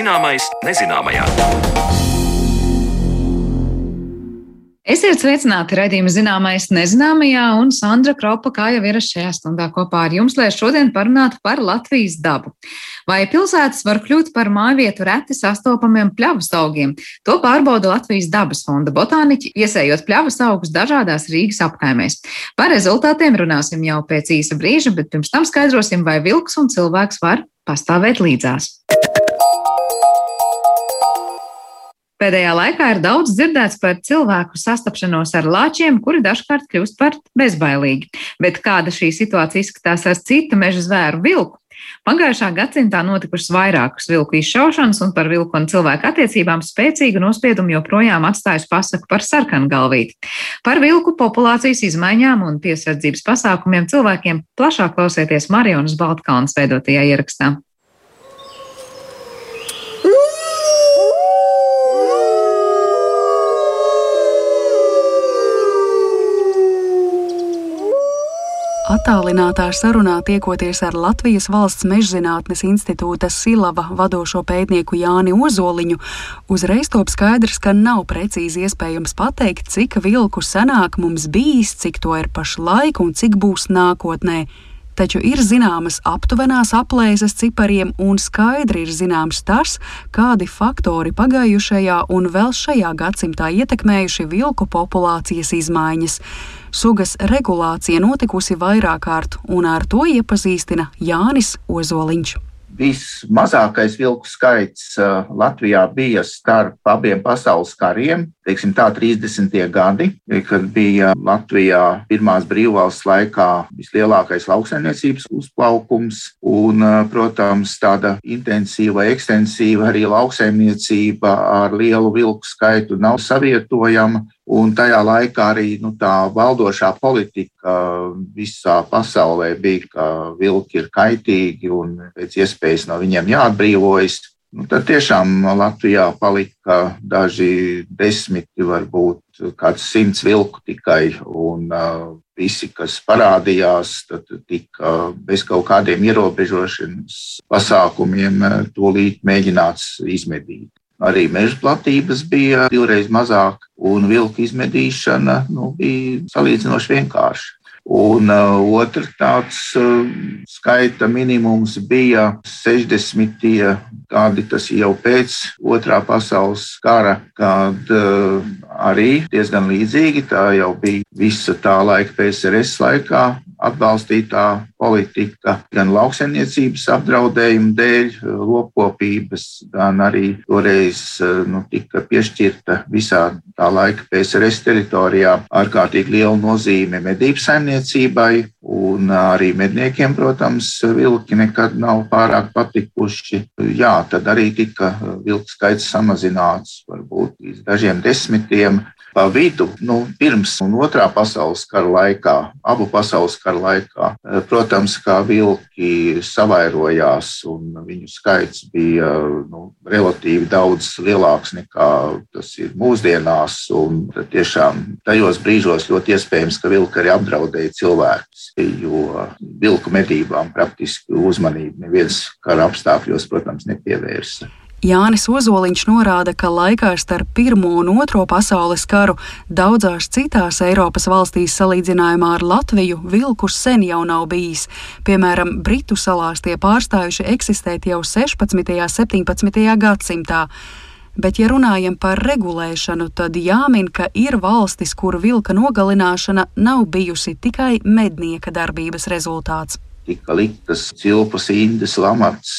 Zināmais nezināmajā. Esiet sveicināti raidījuma zināmais nezināmajā, un Sandra Kropa, kā jau ir šajā stundā kopā ar jums, lai šodien parunātu par Latvijas dabu. Vai pilsētas var kļūt par mājvietu reti sastopamiem pļavas augiem? To pārbauda Latvijas dabas fonda botāniķi, iesējot pļavas augus dažādās Rīgas apkaimēs. Par rezultātiem runāsim jau pēc īsa brīža, bet pirms tam skaidrosim, vai vilks un cilvēks var pastāvēt līdzās. Pēdējā laikā ir daudz dzirdēts par cilvēku sastapšanos ar lāčiem, kuri dažkārt kļūst par bezbailīgi. Bet kāda šī situācija izskatās ar citu meža zvēru vilku? Pagājušā gadsimtā notikušas vairākas vilku izšaušanas, un par vilku un cilvēku attiecībām spēcīgu nospiedumu joprojām atstājusi pasaka par sarkangalvīti. Par vilku populācijas izmaiņām un piesardzības pasākumiem cilvēkiem plašāk klausieties Marionas Baltkalnas veidotajā ierakstā. Attālinātā sarunā tiekoties ar Latvijas Valsts mežzinātnes institūta Silava vadošo pētnieku Jāni Ozoliņu, uzreiz top skaidrs, ka nav precīzi iespējams pateikt, cik vilku senāk mums bijis, cik to ir pašlaik un cik būs nākotnē taču ir zināmas aptuvenās aplēses cipariem, un skaidri ir zināms tas, kādi faktori pagājušajā un vēl šajā gadsimtā ietekmējuši vilku populācijas izmaiņas. Sugas regulācija notikusi vairāk kārt, un ar to iepazīstina Jānis Ozoliņš. Vismazākais vilku skaits uh, Latvijā bija starp abiem pasaules kariem, teiksim tā 30. gadi, kad bija Latvijā pirmās brīvvalsts laikā vislielākais lauksaimniecības uzplaukums un, uh, protams, tāda intensīva, ekstensīva arī lauksaimniecība ar lielu vilku skaitu nav savietojama. Un tajā laikā arī nu, tā valdošā politika visā pasaulē bija, ka vilki ir kaitīgi un pēc iespējas no viņiem jāatbrīvojas. Nu, tad tiešām Latvijā palika daži desmiti, varbūt kāds simts vilku tikai. Un, uh, visi, kas parādījās, tika bez kaut kādiem ierobežošanas pasākumiem, tūlīt mēģināts izmedīt. Arī meža platības bija divreiz mazāk, un vilku izmedīšana nu, bija salīdzinoši vienkārša. Un uh, otrs tāds uh, skaita minimums bija 60. gadi, tas jau pēc otrā pasaules kara, kad uh, arī diezgan līdzīgi tā jau bija visa tā laika PSRS laikā atbalstītā politika gan lauksaimniecības apdraudējuma dēļ, lopkopības, gan arī toreiz nu, tika piešķirta visā tā laika PSRS teritorijā ārkārtīgi liela nozīme medību saimniecībai. Un arī medniekiem, protams, vilki nekad nav pārāk patikuši. Jā, tad arī tika vilku skaits samazināts varbūt līdz dažiem desmitiem pa vidu, nu, pirms un otrā pasaules kara laikā, abu pasaules kara laikā, eh, protams, kā vilki savairojās un viņu skaits bija nu, relatīvi daudz lielāks nekā tas ir mūsdienās. Tiešām tajos brīžos ļoti iespējams, ka vilki arī apdraudēja cilvēkus, jo vilku medībām praktiski uzmanību neviens kara apstākļos, protams, nepievērsa. Jānis Ozoliņš norāda, ka laikā starp Pirmo un Otro pasaules karu daudzās citās Eiropas valstīs salīdzinājumā ar Latviju vilku sen jau nav bijis. Piemēram, Britu salās tie pārstājuši eksistēt jau 16. un 17. gadsimtā. Bet, ja runājam par regulēšanu, tad jāmin, ka ir valstis, kuru vilka nogalināšana nav bijusi tikai mednieka darbības rezultāts tika liktas cilpas, indes, lamats,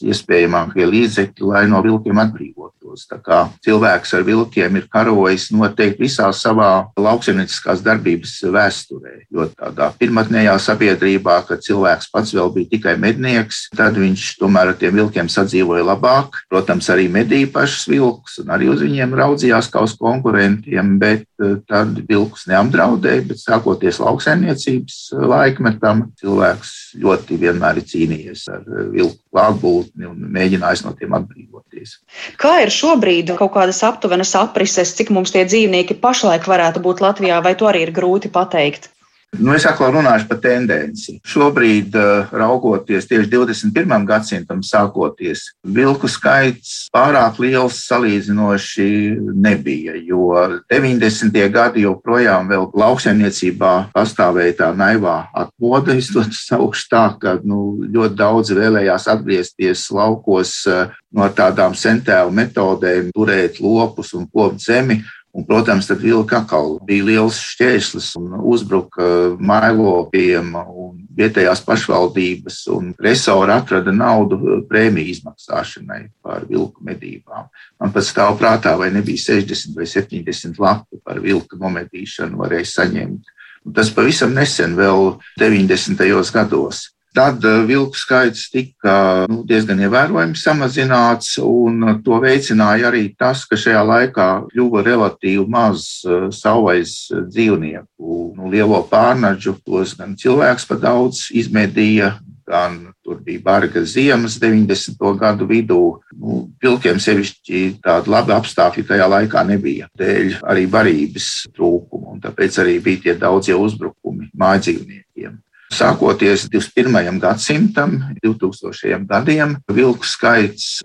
iespējamākie līdzekļi, lai no vilkiem atbrīvotos. Tā kā cilvēks ar vilkiem ir karojis noteikti visā savā lauksaimnieciskās darbības vēsturē. Jo tādā pirmotnējā sabiedrībā, kad cilvēks pats vēl bija tikai mednieks, tad viņš tomēr ar tiem vilkiem sadzīvoja labāk. Protams, arī medīja pašus vilkus un arī uz viņiem raudzījās kā uz konkurentiem, bet eh, tad vilkus neapdraudēja, bet sākoties lauksaimniecības laikmetam, cilvēks ļoti vienmēr ir cīnījies ar eh, vilku klātbūtni un mēģinājis no tiem atbrīvoties. Kā ir šobrīd kaut kādas aptuvenas aprises, cik mums tie dzīvnieki pašlaik varētu būt Latvijā, vai to arī ir grūti pateikt? Nu, es atkal runāšu par tendenci. Šobrīd, eh, raugoties tieši 21. gadsimtam, sākoties, vilku skaits pārāk liels salīdzinoši nebija. Jo 90. gadi joprojām vēl lauksaimniecībā pastāvēja tā naivā atmoda, to saukšu tā, ka nu, ļoti daudzi vēlējās atgriezties laukos eh, no tādām sentēlu metodēm, turēt lopus un kopt zemi Un, protams, tad vilka atkal bija liels šķērslis un uzbruka mājlopiem un vietējās pašvaldības un resori atrada naudu prēmiju izmaksāšanai par vilku medībām. Man pat stāv prātā, vai nebija 60 vai 70 lati par vilku nomedīšanu varēja saņemt. Un tas pavisam nesen, vēl 90. gados. Tad eh, vilku skaits tika nu, diezgan ievērojami samazināts, un to veicināja arī tas, ka šajā laikā kļuva relatīvi maz eh, savvaļas dzīvnieku. Nu, lielo pārnaģu tos gan cilvēks pa daudz izmedīja, gan tur bija barga ziemas 90. gadu vidū. Nu, vilkiem sevišķi tādi labi apstākļi tajā laikā nebija, dēļ arī barības trūkuma, un tāpēc arī bija tie daudzie uzbrukumi mājdzīvniekiem. Sākoties 21. gadsimtam, 2000. gadiem, vilku skaits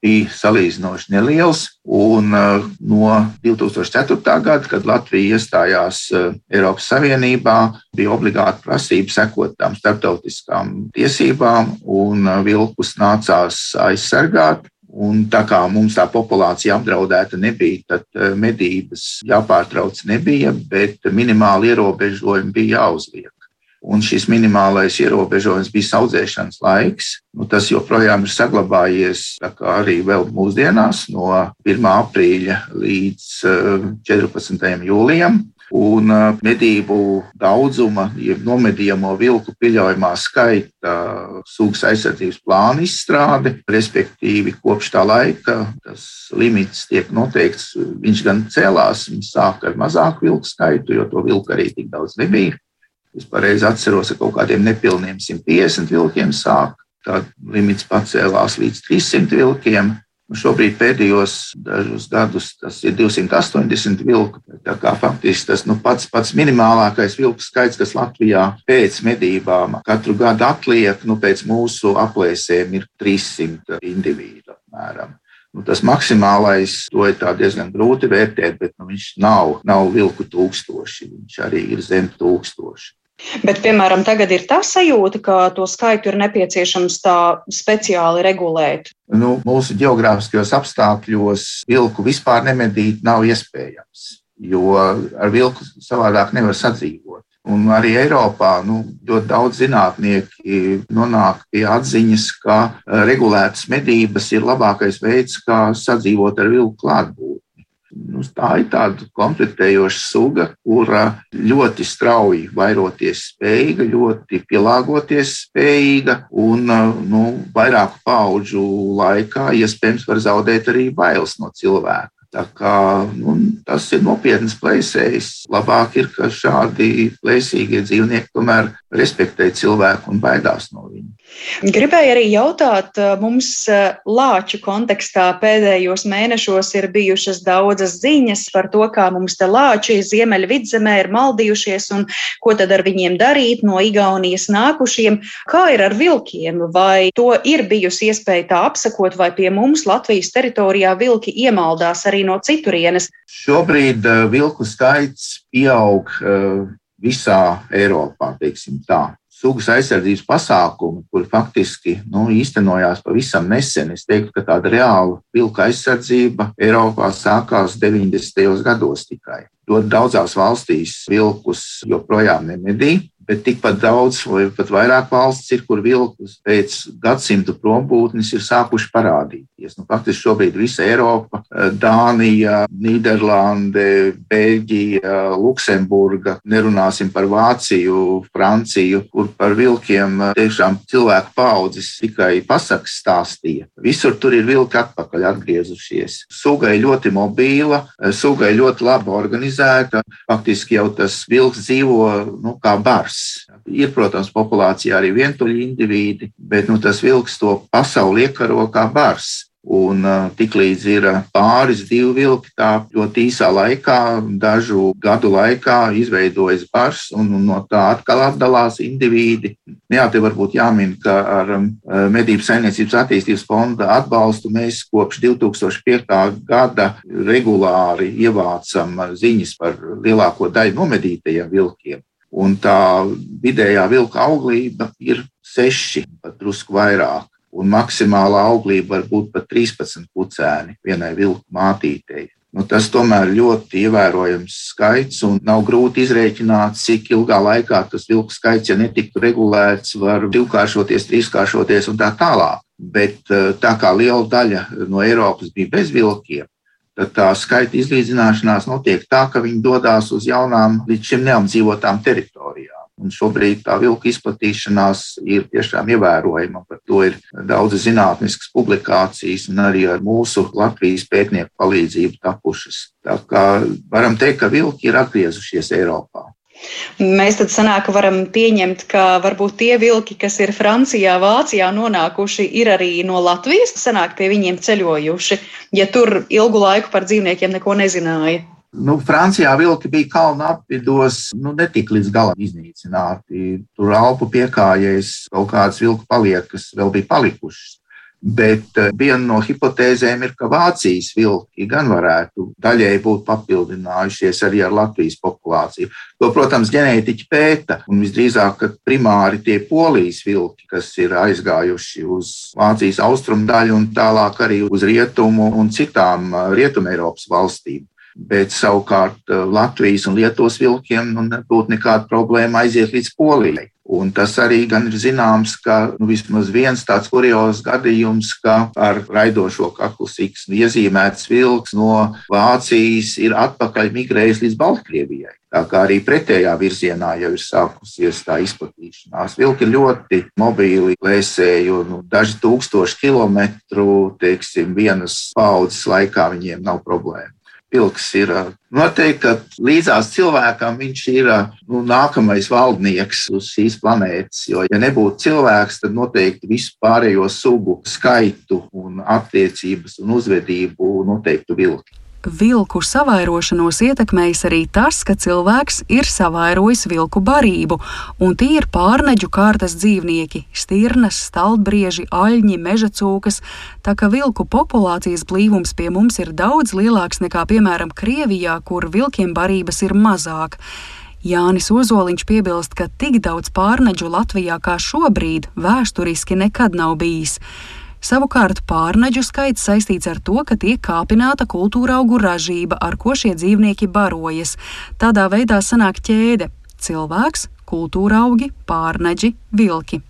bija salīdzinoši neliels. Un uh, no 2004. gada, kad Latvija iestājās uh, Eiropas Savienībā, bija obligāta prasība sekot tām starptautiskām tiesībām, un uh, vilkus nācās aizsargāt. Un tā kā mums tā populācija apdraudēta nebija, tad medības jāpārtrauc nebija, bet minimāli ierobežojumi bija jāuzliek. Un šis minimālais ierobežojums bija audzēšanas laiks. Nu, tas joprojām ir saglabājies arī vēl mūsdienās, no 1. aprīļa līdz 14. Eh, jūlijam. Un eh, medību daudzuma, jeb nomedījamo vilku pieļaujamā skaita sugas aizsardzības plāna izstrāde, respektīvi kopš tā laika tas limits tiek noteikts. Viņš gan cēlās, viņš sāka ar mazāku vilku skaitu, jo to vilku arī tik daudz nebija. Es pareizi atceros, ka kaut kādiem nepilniem 150 vilkiem sāk. Tad limits pacēlās līdz 300 vilkiem. Šobrīd pēdējos dažus gadus tas ir 280 vilku. Tā kā faktiski tas nu, pats, pats minimālākais vilku skaits, kas Latvijā pēc medībām katru gadu atliek, nu, pēc mūsu aplēsēm ir 300 individu apmēram. Nu, tas maksimālais, to ir diezgan grūti vērtēt, bet nu, viņš nav, nav vilku tūkstoši. Viņš arī ir zem tūkstoši. Bet, piemēram, tagad ir tā sajūta, ka to skaitu ir nepieciešams tā speciāli regulēt. Nu, mūsu geogrāfiskajos apstākļos vilku vispār nemedīt nav iespējams, jo ar vilku savādāk nevar sadzīvot. Un arī Eiropā nu, ļoti daudz zinātnieki nonāk pie atziņas, ka regulētas medības ir labākais veids, kā sadzīvot ar vilku klātbūtni. Tā ir tāda konfliktējoša suga, kura ļoti strauji vairoties spējīga, ļoti pielāgoties spējīga un nu, vairāku pauģu laikā iespējams var zaudēt arī bailes no cilvēka. Tā kā, nu, tas ir nopietns plēsējs. Labāk ir, ka šādi plēsīgie dzīvnieki tomēr respektē cilvēku un baidās no viņa. Gribēju arī jautāt, mums lāču kontekstā pēdējos mēnešos ir bijušas daudzas ziņas par to, kā mums te lāči Ziemeļvidzemē ir maldījušies un ko tad ar viņiem darīt no Igaunijas nākušiem. Kā ir ar vilkiem? Vai to ir bijusi iespēja tā apsakot, vai pie mums Latvijas teritorijā vilki iemaldās arī no citurienes? Šobrīd vilku skaits pieaug visā Eiropā, sugas aizsardzības pasākumi, kuri faktiski nu, īstenojās pavisam nesen. Es teiktu, ka tāda reāla vilka aizsardzība Eiropā sākās 90. gados tikai. Ļoti daudzās valstīs vilkus joprojām nemedī bet tikpat daudz vai pat vairāk valsts ir, kur vilkus pēc gadsimtu prombūtnes ir sākuši parādīties. Nu, faktiski šobrīd visa Eiropa, eh, Dānija, Nīderlande, Beļģija, Luksemburga, nerunāsim par Vāciju, Franciju, kur par vilkiem eh, tiešām cilvēku paudzes tikai pasakas stāstīja. Visur tur ir vilki atpakaļ atgriezušies. Suga ir ļoti mobīla, eh, suga ir ļoti labi organizēta. Faktiski jau tas vilks dzīvo nu, kā bars. Ir, protams, populācijā arī vientuļi indivīdi, bet nu, tas vilks to pasauli iekaro kā bars. Un uh, tiklīdz ir pāris divi vilki, tā ļoti īsā laikā, dažu gadu laikā izveidojas bars, un, no tā atkal atdalās indivīdi. Jā, te varbūt jāmin, ka ar um, Medību saimniecības attīstības fonda atbalstu mēs kopš 2005. gada regulāri ievācam ziņas par lielāko daļu nomedītajiem vilkiem. Un tā vidējā vilka auglība ir seši, pat drusku vairāk un maksimālā auglība var būt pat 13 pucēni vienai vilku mātītei. Nu, tas tomēr ļoti ievērojams skaits, un nav grūti izrēķināt, cik ilgā laikā tas vilku skaits, ja netiktu regulēts, var divkāršoties, trīskāršoties un tā tālāk. Bet eh, tā kā liela daļa no Eiropas bija bez vilkiem, tad tā skaita izlīdzināšanās notiek tā, ka viņi dodas uz jaunām, līdz šim neapdzīvotām teritorijām. Un šobrīd tā vilka izplatīšanās ir tiešām ievērojama. Par to ir daudz zinātniskas publikācijas un arī ar mūsu Latvijas pētnieku palīdzību tapušas. Tā kā varam teikt, ka vilki ir atgriezušies Eiropā. Mēs tad sanāk, varam pieņemt, ka varbūt tie vilki, kas ir Francijā, Vācijā nonākuši, ir arī no Latvijas, sanāk pie viņiem ceļojuši, ja tur ilgu laiku par dzīvniekiem neko nezināja. Nu, Francijā vilki bija kalnu apvidos, nu, netika līdz galam iznīcināti. Tur Alpu piekājēs kaut kādas vilku paliekas vēl bija palikušas. Bet eh, viena no hipotēzēm ir, ka Vācijas vilki gan varētu daļēji būt papildinājušies arī ar Latvijas populāciju. To, protams, ģenētiķi pēta, un visdrīzāk, primāri tie polijas vilki, kas ir aizgājuši uz Vācijas austrumu daļu un tālāk arī uz rietumu un citām eh, rietumē Eiropas valstīm bet savukārt eh, Latvijas un Lietuvas vilkiem nu, nebūtu nekāda problēma aiziet līdz Polijai. Un tas arī gan ir zināms, ka nu, vismaz viens tāds kuriozs gadījums, ka ar raidošo kaklu siksnu iezīmēts vilks no Vācijas ir atpakaļ migrējis līdz Baltkrievijai. Tā kā arī pretējā virzienā jau ir sākusies tā izplatīšanās. Vilki ļoti mobīli, plēsēji, un nu, daži tūkstoši kilometru, teiksim, vienas paudzes laikā viņiem nav problēma vilks ir noteikti, ka līdzās cilvēkam viņš ir nu, nākamais valdnieks uz šīs planētas. Jo, ja nebūtu cilvēks, tad noteikti visu pārējo sugu skaitu un attiecības un uzvedību noteiktu vilki. Vilku savairošanos ietekmējis arī tas, ka cilvēks ir savairojis vilku barību, un tie ir pārneģu kārtas dzīvnieki - stirnas, stalbrieži, aļņi, meža cūkas, tā ka vilku populācijas blīvums pie mums ir daudz lielāks nekā, piemēram, Krievijā, kur vilkiem barības ir mazāk. Jānis Ozoliņš piebilst, ka tik daudz pārneģu Latvijā kā šobrīd vēsturiski nekad nav bijis. Savukārt pārneģu skaits saistīts ar to, ka tiek kāpināta kultūra augu ražība, ar ko šie dzīvnieki barojas. Tādā veidā sanāk ķēde - cilvēks, kultūra augi, pārneģi, vilki.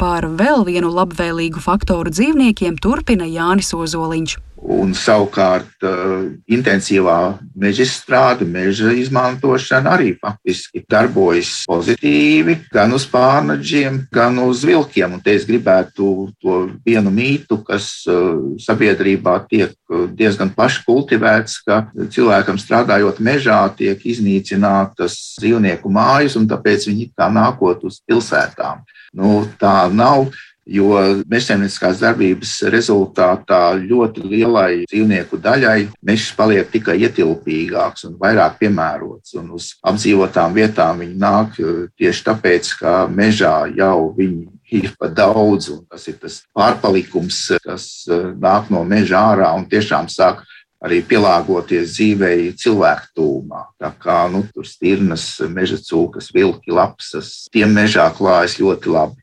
Pār vēl vienu labvēlīgu faktoru dzīvniekiem turpina Jānis Ozoliņš. Un savukārt uh, intensīvā meža izstrāde, meža izmantošana arī faktiski darbojas pozitīvi gan uz pārnaģiem, gan uz vilkiem. Un te es gribētu to vienu mītu, kas uh, sabiedrībā tiek diezgan plaši kultivēts, ka cilvēkam strādājot mežā tiek iznīcinātas dzīvnieku mājas, un tāpēc viņi tā nākot uz pilsētām. Nu, tā nav jo mežsaimnieciskās darbības rezultātā ļoti lielai dzīvnieku daļai mežs paliek tikai ietilpīgāks un vairāk piemērots. Un uz apdzīvotām vietām viņi nāk eh, tieši tāpēc, ka mežā jau viņi ir par daudz, un tas ir tas pārpalikums, kas eh, nāk no meža ārā un tiešām sāk arī pielāgoties dzīvei cilvēku tūmā. Tā kā nu, tur stirnas, meža cūkas, vilki, lapsas, tiem mežā klājas ļoti labi.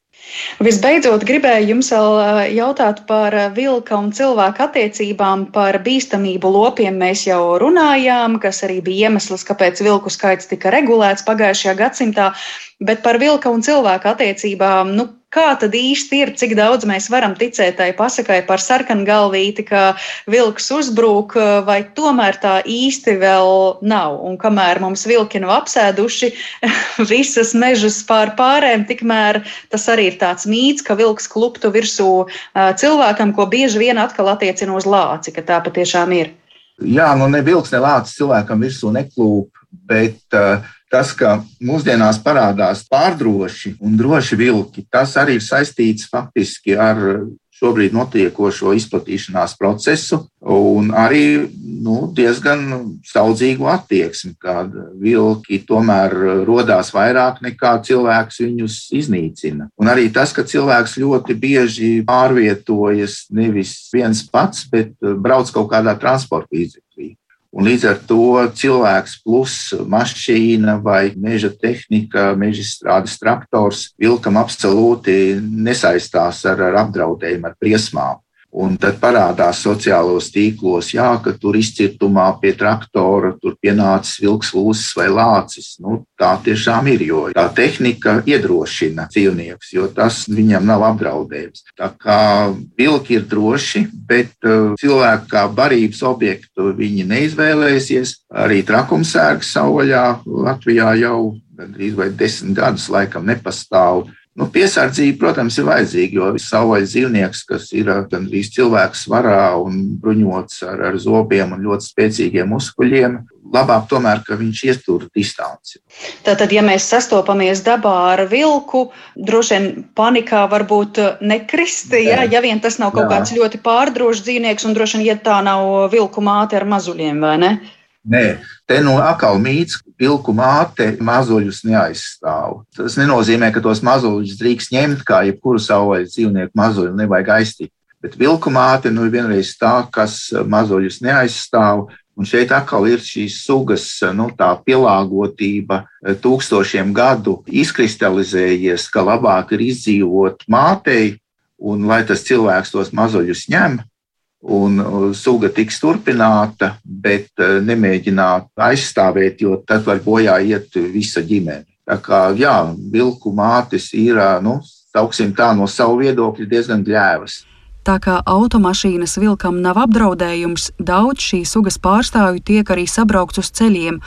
Visbeidzot, gribēju jums vēl jautāt par vilka un cilvēka attiecībām, par bīstamību lopiem. Mēs jau runājām, kas arī bija iemesls, kāpēc vilku skaits tika regulēts pagājušajā gadsimtā, bet par vilka un cilvēka attiecībām, nu, Kā tad īsti ir, cik daudz mēs varam ticēt tai pasakai par sarkangalvīti, ka vilks uzbrūk, vai tomēr tā īsti vēl nav? Un kamēr mums vilki nav apsēduši visas mežas pār pārēm, tikmēr tas arī ir tāds mīts, ka vilks kluptu virsū cilvēkam, ko bieži vien atkal attiecina uz lāci, ka tā patiešām ir. Jā, nu ne vilks, ne lācis cilvēkam virsū neklūp, bet uh, Tas, ka mūsdienās parādās pārdroši un droši vilki, tas arī ir saistīts faktiski ar šobrīd notiekošo izplatīšanās procesu un arī nu, diezgan saudzīgu attieksmi, kad vilki tomēr rodās vairāk nekā cilvēks viņus iznīcina. Un arī tas, ka cilvēks ļoti bieži pārvietojas nevis viens pats, bet brauc kaut kādā transporta līdzeklī. Un līdz ar to cilvēks plus mašīna vai meža tehnika, meža strādes traktors vilkam absolūti nesaistās ar, ar apdraudējumu, ar briesmām. Un tad parādās sociālos tīklos, jā, ka tur izcirtumā pie traktora tur pienācis vilks, lūsis vai lācis. Nu, tā tiešām ir, jo tā tehnika iedrošina dzīvniekus, jo tas viņam nav apdraudējums. Tā kā vilki ir droši, bet uh, cilvēku kā barības objektu viņi neizvēlēsies. Arī trakumsērgs savvaļā Latvijā jau gandrīz vai desmit gadus laikam nepastāv. Nu, piesardzība, protams, ir vajadzīga, jo savvaļas dzīvnieks, kas ir gandrīz cilvēks svarā un bruņots ar, ar zobiem un ļoti spēcīgiem muskuļiem, labāk tomēr, ka viņš iestur distanci. Tātad, ja mēs sastopamies dabā ar vilku, droši vien panikā varbūt nekristi, ja, ja vien tas nav kaut Jā. kāds ļoti pārdrošs dzīvnieks, un droši vien, ja tā nav vilku māte ar mazuļiem, vai ne? Nē, te no atkal mīts, ka vilku māte mazuļus neaizstāv. Tas nenozīmē, ka tos mazuļus drīkst ņemt kā jebkuru savvaļas dzīvnieku mazuļu, nevajag aiztikt. Bet vilku māte nu, ir vienreiz tā, kas mazuļus neaizstāv. Un šeit atkal ir šīs sugas nu, pielāgotība tūkstošiem gadu izkristalizējies, ka labāk ir izdzīvot mātei, un lai tas cilvēks tos mazuļus ņem, un uh, suga tiks turpināta, bet uh, nemēģināt aizstāvēt, jo tad var bojā iet visa ģimene. Tā kā jā, vilku mātes ir, uh, nu, sauksim tā no savu viedokļa, diezgan gļēvas. Tā kā automašīnas vilkam nav apdraudējums, daudz šīs sugas pārstāvju tiek arī sabraukts uz ceļiem,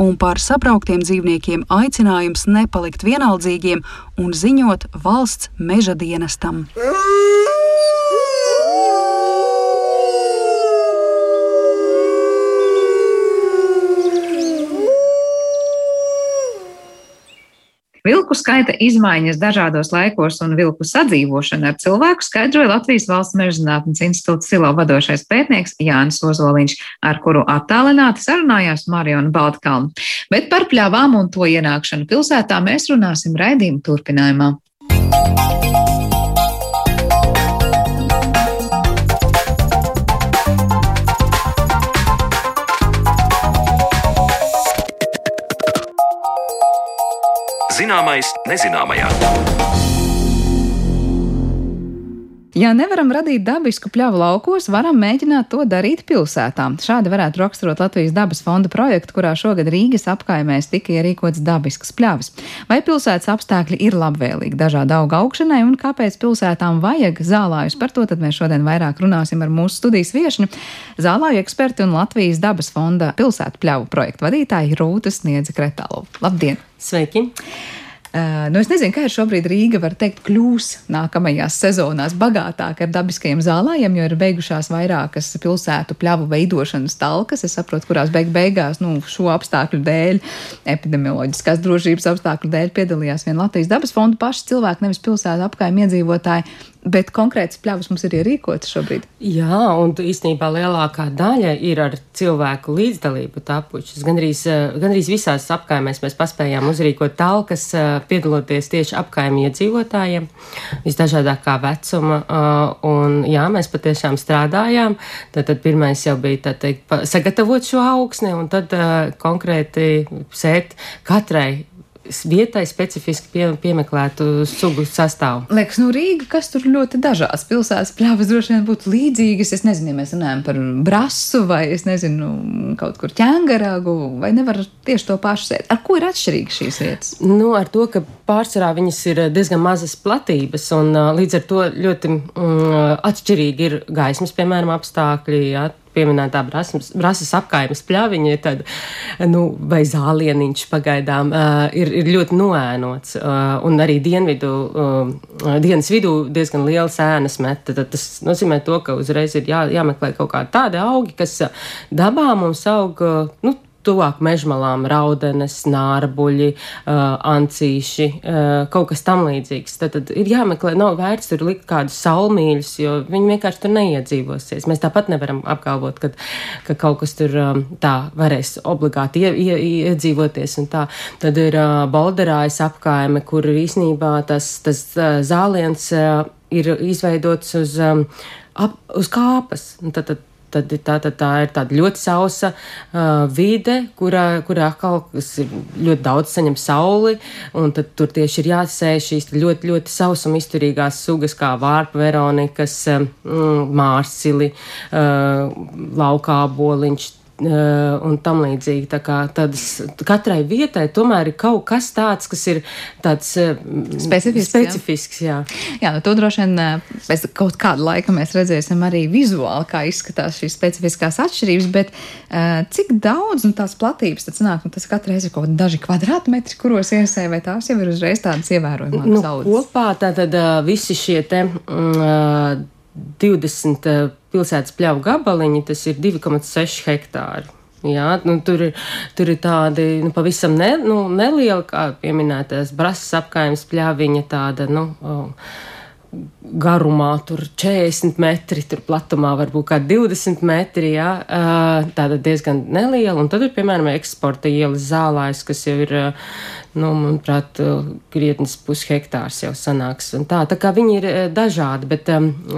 un par sabrauktiem dzīvniekiem aicinājums nepalikt vienaldzīgiem un ziņot valsts meža dienestam. Vilku skaita izmaiņas dažādos laikos un vilku sadzīvošanu ar cilvēku skaidroja Latvijas valsts mežzinātnes institūta silo vadošais pētnieks Jānis Ozoliņš, ar kuru attālināti sarunājās Mariona Baltkalna. Bet par pļāvām un to ienākšanu pilsētā mēs runāsim raidījuma turpinājumā. Zināmais nezināmajā. Ja nevaram radīt dabisku pļavu laukos, varam mēģināt to darīt pilsētā. Šādi varētu raksturot Latvijas dabas fonda projektu, kurā šogad Rīgas apkaimēs tika ierīkots dabisks pļavas. Vai pilsētas apstākļi ir labvēlīgi dažādu augu augšanai un kāpēc pilsētām vajag zālājus? Par to mēs šodien vairāk runāsim ar mūsu studijas viešņu, zālāju eksperti un Latvijas dabas fonda pilsētu pļavu projektu vadītāju Rūtu Sniedzi Kretālu. Labdien! Sveiki! Uh, nu es nezinu, kā ir šobrīd Rīga, var teikt, kļūs nākamajās sezonās bagātāka ar dabiskajiem zālājiem, jo ir beigušās vairākas pilsētu pļavu veidošanas talkas. Es saprotu, kurās beig beigās, nu, šo apstākļu dēļ, epidemioloģiskās drošības apstākļu dēļ piedalījās vien Latvijas dabas fonda paši cilvēki, nevis pilsētu apkaimē iedzīvotāji. Bet konkrēts pļavas mums ir ierīkotas šobrīd. Jā, un īstenībā lielākā daļa ir ar cilvēku līdzdalību tapušas. Gandrīz, eh, gandrīz visās apkaimēs mēs paspējām uzrīkot talkas, eh, piedaloties tieši apkaimē iedzīvotājiem, visdažādākā vecuma. Eh, un jā, mēs patiešām strādājām. Tad, tad pirmais jau bija teikt, sagatavot šo augsni un tad konkrēti sēt katrai vietai specifiski pie, piemeklētu sugu sastāvu. Liekas, nu Rīga, kas tur ļoti dažās pilsētas pļāvas droši vien būtu līdzīgas. Es nezinu, ja mēs runājam par brasu vai, es nezinu, kaut kur ķēngaragu, vai nevar tieši to pašu sēt. Ar ko ir atšķirīgas šīs vietas? Nu, ar to, ka pārsvarā viņas ir diezgan mazas platības un līdz ar to ļoti mm, atšķirīgi ir gaismas, piemēram, apstākļi. Jā, pieminētā brasmas, brasas apkaimes pļaviņa, tad, nu, vai zālieniņš pagaidām uh, ir, ir ļoti noēnots, uh, un arī dienvidu, uh, dienas vidū diezgan liela sēnas meta. Tad tas nozīmē to, ka uzreiz ir jā, jāmeklē kaut kādi tādi augi, kas dabā mums aug, nu, tuvāk mežmalām, raudenes, nārbuļi, uh, ancīši, uh, kaut kas tam līdzīgs. Tad, tad ir jāmeklē, nav vērts tur likt kādus saulmīļus, jo viņi vienkārši tur neiedzīvosies. Mēs tāpat nevaram apgalvot, ka, ka kaut kas tur um, tā varēs obligāti ie, ie, iedzīvoties. Tad ir uh, Bolderājas apkaime, kur īsnībā tas, tas uh, zāliens uh, ir izveidots uz, um, ap, uz kāpas. Tad, tad Tad tā, tā, tā ir tāda ļoti sausa uh, vide, kurā, kurā atkal ļoti daudz saņem sauli. Tad tur tieši ir jāsēž šīs ļoti, ļoti sausuma izturīgās sugas, kā vārpa veronikas, mm, mārsili, uh, laukā boliņš un tam līdzīgi. Tā kā tādas, katrai vietai tomēr ir kaut kas tāds, kas ir tāds eh, specifisks. specifisks jā. Jā. jā, nu to droši vien eh, pēc kaut kāda laika mēs redzēsim arī vizuāli, kā izskatās šīs specifiskās atšķirības, bet uh, cik daudz un tās platības tad sanāk, nu tas katru reizi ir kaut daži kvadrātmetri, kuros iesē, vai tās jau ir uzreiz tādas ievērojamas nu, saudzes? Kopā tātad uh, visi šie te. Uh, 20 eh, pilsētas pļauju gabaliņi, tas ir 2,6 hektāri. Jā, nu, tur, ir, tur ir tādi nu, pavisam ne, nu, nelieli, kā pieminētais brāzas apgājums, pļāviņa tāda. Nu, oh, garumā, tur 40 metri, tur platumā varbūt kā 20 metri, jā, tāda diezgan neliela. Un tad ir, piemēram, eksporta ielas zālājs, kas jau ir, nu, manuprāt, krietnes pushektārs jau sanāks. Un tā, tā kā viņi ir dažādi, bet,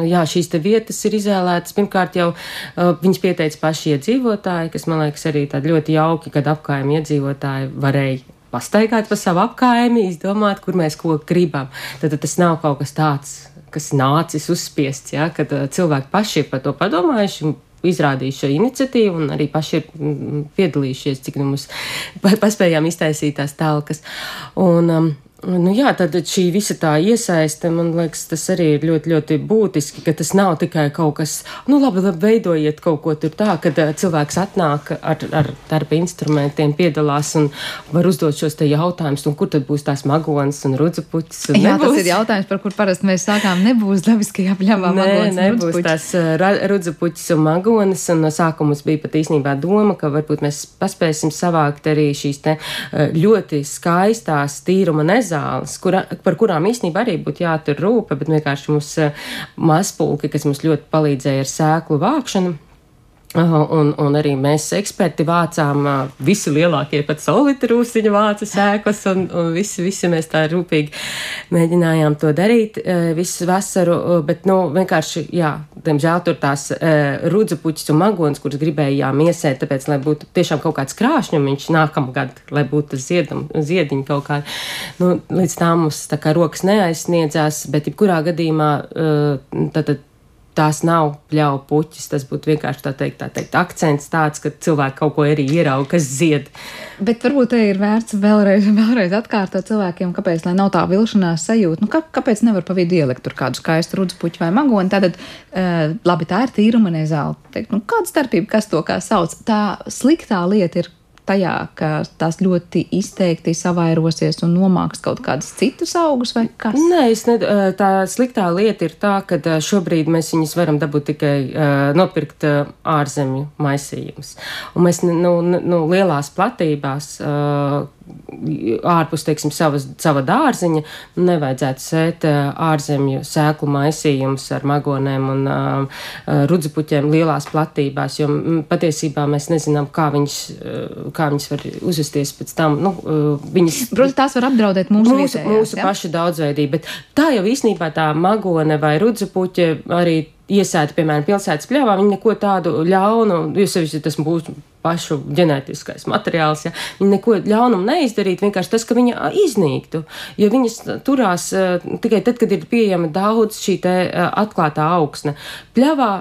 jā, šīs te vietas ir izvēlētas. Pirmkārt jau viņas pieteica paši iedzīvotāji, kas, man liekas, arī tādi ļoti jauki, kad apkājumi iedzīvotāji varēja pastaigāt pa savu apkaimi, izdomāt, kur mēs ko gribam. Tad, tad tas nav kaut kas tāds, kas nācis uzspiests, ja, kad cilvēki paši ir par to padomājuši. Izrādījuši šo iniciatīvu un arī paši ir piedalījušies, cik nu mums paspējām iztaisīt tās telkas. Un, um, Nu jā, tad šī visa tā iesaiste, man liekas, tas arī ir ļoti, ļoti būtiski, ka tas nav tikai kaut kas, nu labi, labi veidojiet kaut ko tur tā, kad uh, cilvēks atnāk ar, ar darba instrumentiem, piedalās un var uzdot šos te jautājumus, un kur tad būs tās magonas un rudzupuķis. Un jā, nebūs... tas ir jautājums, par kur parasti mēs sākām, nebūs dabiskajā pļavā Nē, nebūs tās uh, rudzupuķis un magonas, un no sākuma mums bija pat īstenībā doma, ka varbūt mēs paspēsim savākt arī šīs te uh, ļoti skaistās tīruma nezināšanas zāles, kura, par kurām īstenībā arī būtu jātur rūpe, bet vienkārši mums eh, mazpulki, kas mums ļoti palīdzēja ar sēklu vākšanu. Un, un arī mēs eksperti vācām, visi lielākie pat solīti rūsiņu vāca sēklas, un, un visi, visi mēs tā rūpīgi mēģinājām to darīt visu vasaru, bet, nu, vienkārši, jā, diemžēl tur tās rudzupuķis un magons, kurus gribējām iesēt, tāpēc, lai būtu tiešām kaut kāds krāšņumiņš nākamgad, lai būtu ziedum, ziediņi kaut kādi. Nu, līdz tā mums tā kā rokas neaizsniedzās, bet jebkurā gadījumā, tad, tad tās nav pļauju puķis. Tas būtu vienkārši tā teikt, tā teikt, akcents tāds, ka cilvēki kaut ko arī ierauga, kas zied. Bet varbūt te ir vērts vēlreiz, vēlreiz atkārtot cilvēkiem, kāpēc nav tā vilšanās sajūta. Nu, kā, kāpēc nevar pa vidu ielikt tur kādu skaistu rudzpuķu vai magoni? Tātad, uh, labi, tā ir tīruma nezāle. Nu, kāda starpība, kas to kā sauc? Tā sliktā lieta ir tajā, ka tās ļoti izteikti savairosies un nomāks kaut kādus citus augus vai kas? Nē, ne, tā sliktā lieta ir tā, ka šobrīd mēs viņus varam dabūt tikai nopirkt ārzemju maisījumus. Un mēs nu, nu, lielās platībās ārpus teiksim, savas, sava dārziņa, nevajadzētu sēt ārzemju sēklu maisījumus ar magonēm un uh, rudzupuķiem lielās platībās, jo patiesībā mēs nezinām, kā viņas, kā viņas var uzvesties pēc tam. Nu, viņas, Protams, tās var apdraudēt mūsu, mūsu, vietējās, mūsu ja? pašu daudzveidību, bet tā jau īstenībā tā magone vai rudzupuķe arī iesēta, piemēram, pilsētas pļāvā, viņi neko tādu ļaunu, jo sevišķi tas būs pašu ģenētiskais materiāls, ja viņi neko ļaunumu neizdarītu, vienkārši tas, ka viņa iznīktu, jo viņas turās tikai tad, kad ir pieejama daudz šī te atklātā augsne. Pļāvā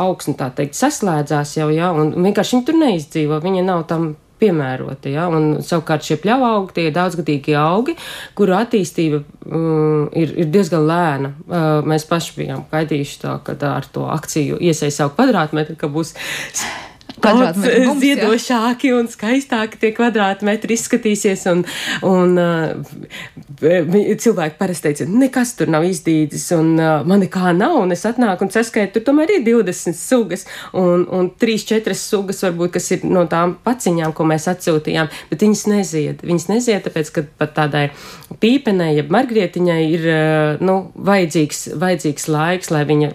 augsne, tā teikt, saslēdzās jau, ja, un vienkārši viņi tur neizdzīvo, viņa nav tam piemēroti. Ja? Un, savukārt šie pļauju augi, tie ir daudzgadīgi augi, kuru attīstība um, ir, ir diezgan lēna. Uh, mēs paši bijām gaidījuši to, ka ar to akciju iesaistīt savu kvadrātmetru, ka būs daudz ziedošāki un skaistāki tie kvadrātmetri izskatīsies. Un, un uh, cilvēki parasti teica, nekas tur nav izdīdis, un uh, man nekā nav, un es atnāku un saskaitu, tur tomēr ir 20 sugas, un, un 3-4 sugas varbūt, kas ir no tām paciņām, ko mēs atsūtījām, bet viņas nezied. Viņas nezied, tāpēc, ka pat tādai pīpenei, ja margrietiņai ir, uh, nu, vajadzīgs, vajadzīgs laiks, lai viņa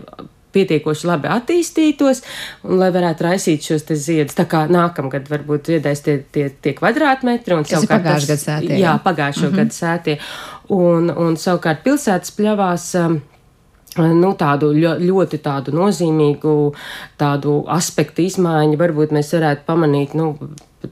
pietiekoši labi attīstītos un lai varētu raisīt šos ziedus. Tā kā nākamgad varbūt ziedēs tie, tie, tie kvadrātmetri un tas savukārt pagājušā gada sētie. Jā, pagājušo mm -hmm. gadu sētie. Un, un savukārt pilsētas pļavās. Um, nu, tādu ļoti tādu nozīmīgu tādu aspektu izmaiņu varbūt mēs varētu pamanīt nu,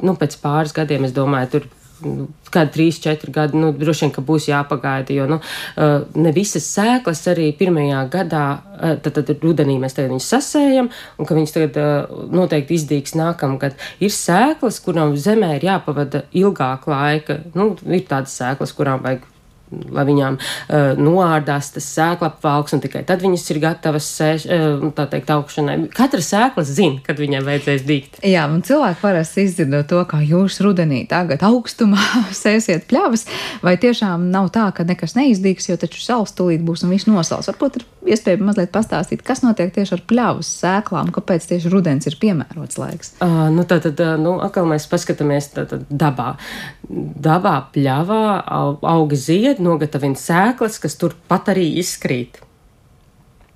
nu, pēc pāris gadiem. Es domāju, tur Nu, kādi trīs, četri gadi, nu, droši vien, ka būs jāpagaida, jo, nu, uh, ne visas sēklas arī pirmajā gadā, uh, tad, tad rudenī mēs tagad viņus sasējam, un ka viņas tagad uh, noteikti izdīgs nākamgad. Ir sēklas, kurām zemē ir jāpavada ilgāk laika, nu, ir tādas sēklas, kurām vajag lai viņām uh, noārdās tas sēklapvalks, un tikai tad viņas ir gatavas sēž, uh, tā teikt, augšanai. Katra sēkla zina, kad viņai vajadzēs dīgt. Jā, un cilvēki parasti izdzirdot to, kā jūs rudenī tagad augstumā sēsiet pļavas, vai tiešām nav tā, ka nekas neizdīgs, jo taču sals tulīt būs un viss nosals. Varbūt ir iespējams mazliet pastāstīt, kas notiek tieši ar pļavas sēklām, kāpēc tieši rudens ir piemērots laiks. Uh, nu, tad, tad, nu, atkal mēs paskatāmies tā, tā, dabā. Dabā pļavā auga zied, tagad nogatavina sēklas, kas turpat arī izkrīt.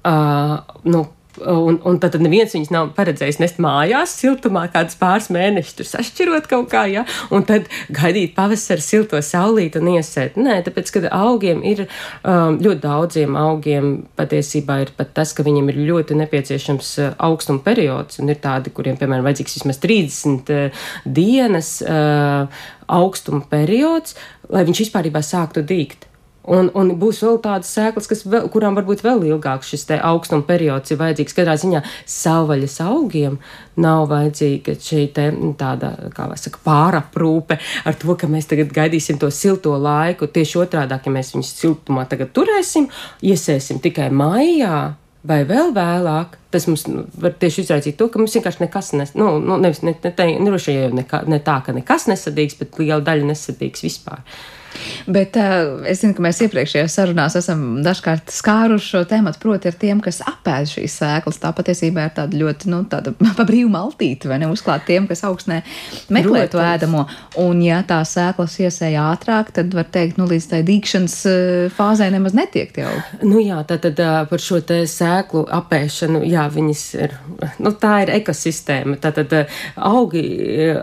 Uh, nu, Un, un tad neviens viņus nav paredzējis nest mājās, siltumā, kādus pāris mēnešus tur sašķirot kaut kā, ja, un tad gaidīt pavasara silto saulīti un iesēt. Nē, tāpēc, ka augiem ir um, ļoti daudziem augiem patiesībā ir pat tas, ka viņiem ir ļoti nepieciešams uh, augstuma periods, un ir tādi, kuriem, piemēram, vajadzīgs vismaz 30 uh, dienas uh, augstuma periods, lai viņš vispār sāktu dīgt. Un, un būs vēl tādas sēklas, vēl, kurām varbūt vēl ilgāks šis augstuma periods ir vajadzīgs. Katrā ziņā savvaļas augiem nav vajadzīga šī te, tāda, kā vai saka, pāraprūpe ar to, ka mēs tagad gaidīsim to silto laiku. Tieši otrādi, ja mēs viņus siltumā tagad turēsim, iesēsim tikai maijā, vai vēl vēlāk, tas mums nu, var tieši izraisīt to, ka mums vienkārši nekas nes, nu, nu nevis ne, ne, ne, ne, ne, ne tā, ka nekas nesadīgs, bet liela daļa nesadīgs vispār. Bet uh, es zinu, ka mēs iepriekšējās sarunās esam dažkārt skāruši šo tēmu, proti, ar tiem, kas apēd šīs sēklas. Tā patiesībā ir tāda ļoti, nu, tāda pa brīvu maltīte, vai ne uzklāt tiem, kas augstnē meklē to ēdamo. Un, ja tā sēklas iesēja ātrāk, tad var teikt, nu, līdz tai dīkšanas fāzē nemaz netiek jau. Nu jā, tā tad par šo te sēklu apēšanu, jā, viņas ir, nu, tā ir ekosistēma. Tā tad augi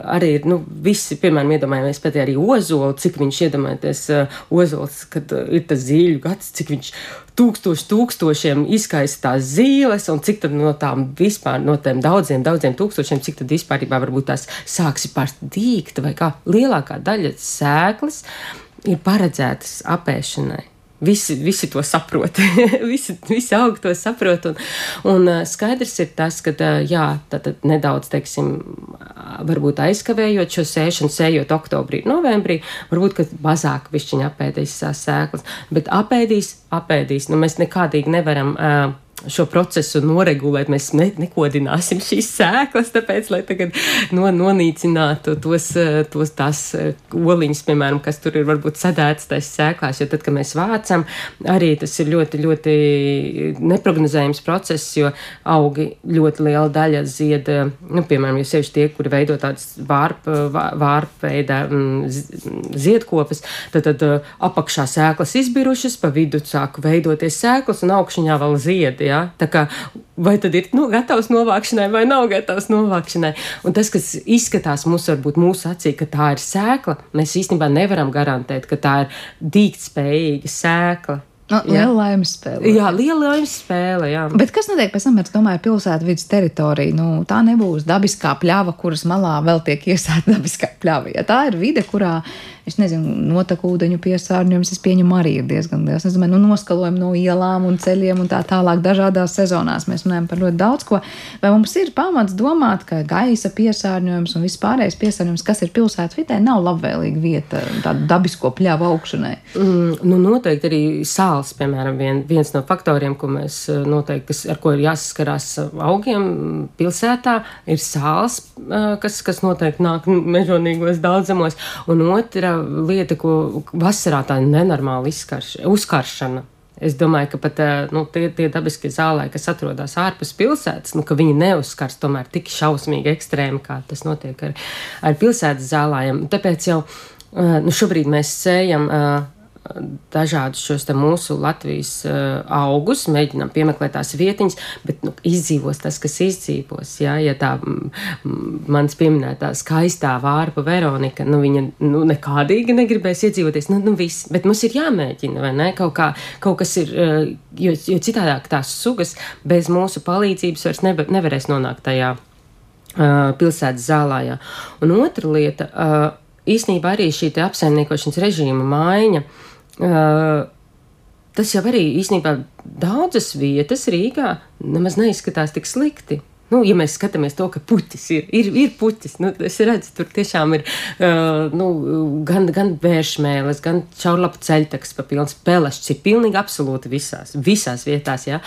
arī ir, nu, visi, piemēram, iedomājamies pat arī ozolu, cik viņš iedomājas iedomājieties, uh, Ozols, kad uh, ir tas zīļu gads, cik viņš tūkstoši tūkstošiem izkaistās zīles, un cik no tām vispār, no tiem daudziem, daudziem tūkstošiem, cik tad vispār varbūt tās sāksi pārdīgt, vai kā lielākā daļa sēklas ir paredzētas apēšanai. Visi, visi to saprot, visi, visi augi to saprot. Un, un skaidrs ir tas, ka jā, tad, tad nedaudz, teiksim, varbūt aizkavējot šo sēšanu, sējot oktobrī, novembrī, varbūt mazāk višķiņa apēdīs sēklas, bet apēdīs, apēdīs. Nu, mēs nekādīgi nevaram. Uh, šo procesu noregulēt. Mēs ne, nekodināsim šīs sēklas, tāpēc, lai tagad no, nonīcinātu tos, tos tās oliņas, piemēram, kas tur ir varbūt sadētas tais sēklās, jo tad, kad mēs vācam, arī tas ir ļoti, ļoti neprognozējams process, jo augi ļoti liela daļa zied, nu, piemēram, jo sevišķi tie, kuri veido tādas vārpa, vārpveida mm, ziedkopas, tad, tad apakšā sēklas izbirušas, pa vidu sāk veidoties sēklas un augšņā vēl ziedi. Ja? Tā kā, vai tad ir nu, gatavs novākšanai vai nav gatavs novākšanai. Un tas, kas izskatās mums, varbūt mūsu acī, ka tā ir sēkla, mēs īstenībā nevaram garantēt, ka tā ir dīgtspējīga sēkla. Nu, liela laimes spēle. Jā, liela laimes spēle. Jā. Bet kas notiek pēc tam, es domāju, pilsētvidas teritorija? Nu, tā nebūs dabiskā pļava, kuras malā vēl tiek iesēta dabiskā pļava. Ja tā ir vide, kurā es nezinu, notekūdeņu piesārņojums, es pieņemu arī ir diezgan liels. Es domāju, nu, noskalojumi no ielām un ceļiem un tā tālāk dažādās sezonās. Mēs runājam par ļoti daudz ko. Vai mums ir pamats domāt, ka gaisa piesārņojums un vispārējais piesārņojums, kas ir pilsētas vidē, nav labvēlīga vieta tādu dabisko pļāvu augšanai? Mm, nu, noteikti arī sāls, piemēram, vien, viens no faktoriem, ko mēs noteikti, kas, ar ko ir jāsaskarās augiem pilsētā, ir sāls, kas, kas noteikti nāk mežonīgos daudzumos. Un otra lieta, ko vasarā tā nenormāla izkarš, uzkaršana Es domāju, ka pat nu, tie, tie dabiskie zālē, kas atrodas ārpus pilsētas, nu, viņi neuzskars tomēr tik šausmīgi ekstrēmi, kā tas notiek ar, ar pilsētas zālājiem. Tāpēc jau nu, šobrīd mēs sējam dažādus šos mūsu Latvijas uh, augus, mēģinām piemeklēt tās vietiņas, bet nu, izdzīvos tas, kas izdzīvos. Jā, ja tā mans pieminētā skaistā vārpa Veronika, nu viņa nu, nekādīgi negribēs iedzīvoties, nu, nu viss, bet mums ir jāmēģina, vai ne? Kaut, kā, kaut kas ir, uh, jo, jo citādāk tās sugas bez mūsu palīdzības vairs nebe, nevarēs nonākt tajā uh, pilsētas zālājā. Un otra lieta. Uh, īsnībā arī šī apsaimniekošanas režīma maiņa uh, Uh, tas jau arī īstenībā daudzas vietas Rīgā nemaz neizskatās tik slikti. Nu, ja mēs skatāmies to, ka puķis ir, ir, ir puķis, nu, es redzu, tur tiešām ir uh, nu, gan, gan vēršmēles, gan čaurlapu ceļtaks pa pilns pelešķis, ir pilnīgi absolūti visās, visās vietās, jā.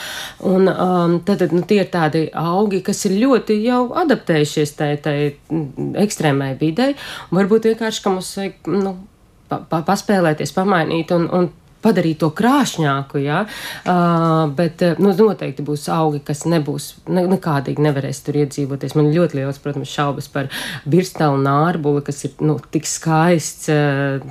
Un um, tad, nu, tie ir tādi augi, kas ir ļoti jau adaptējušies tai, tai ekstrēmai videi, varbūt vienkārši, ka mums vajag, nu, pa, pa, paspēlēties, pamainīt un, un padarīt to krāšņāku, ja? uh, bet nu, noteikti būs augi, kas nebūs ne, nekādīgi nevarēs tur iedzīvoties. Man ļoti liels, protams, šaubas par birstalu nārbuli, kas ir nu, tik skaists,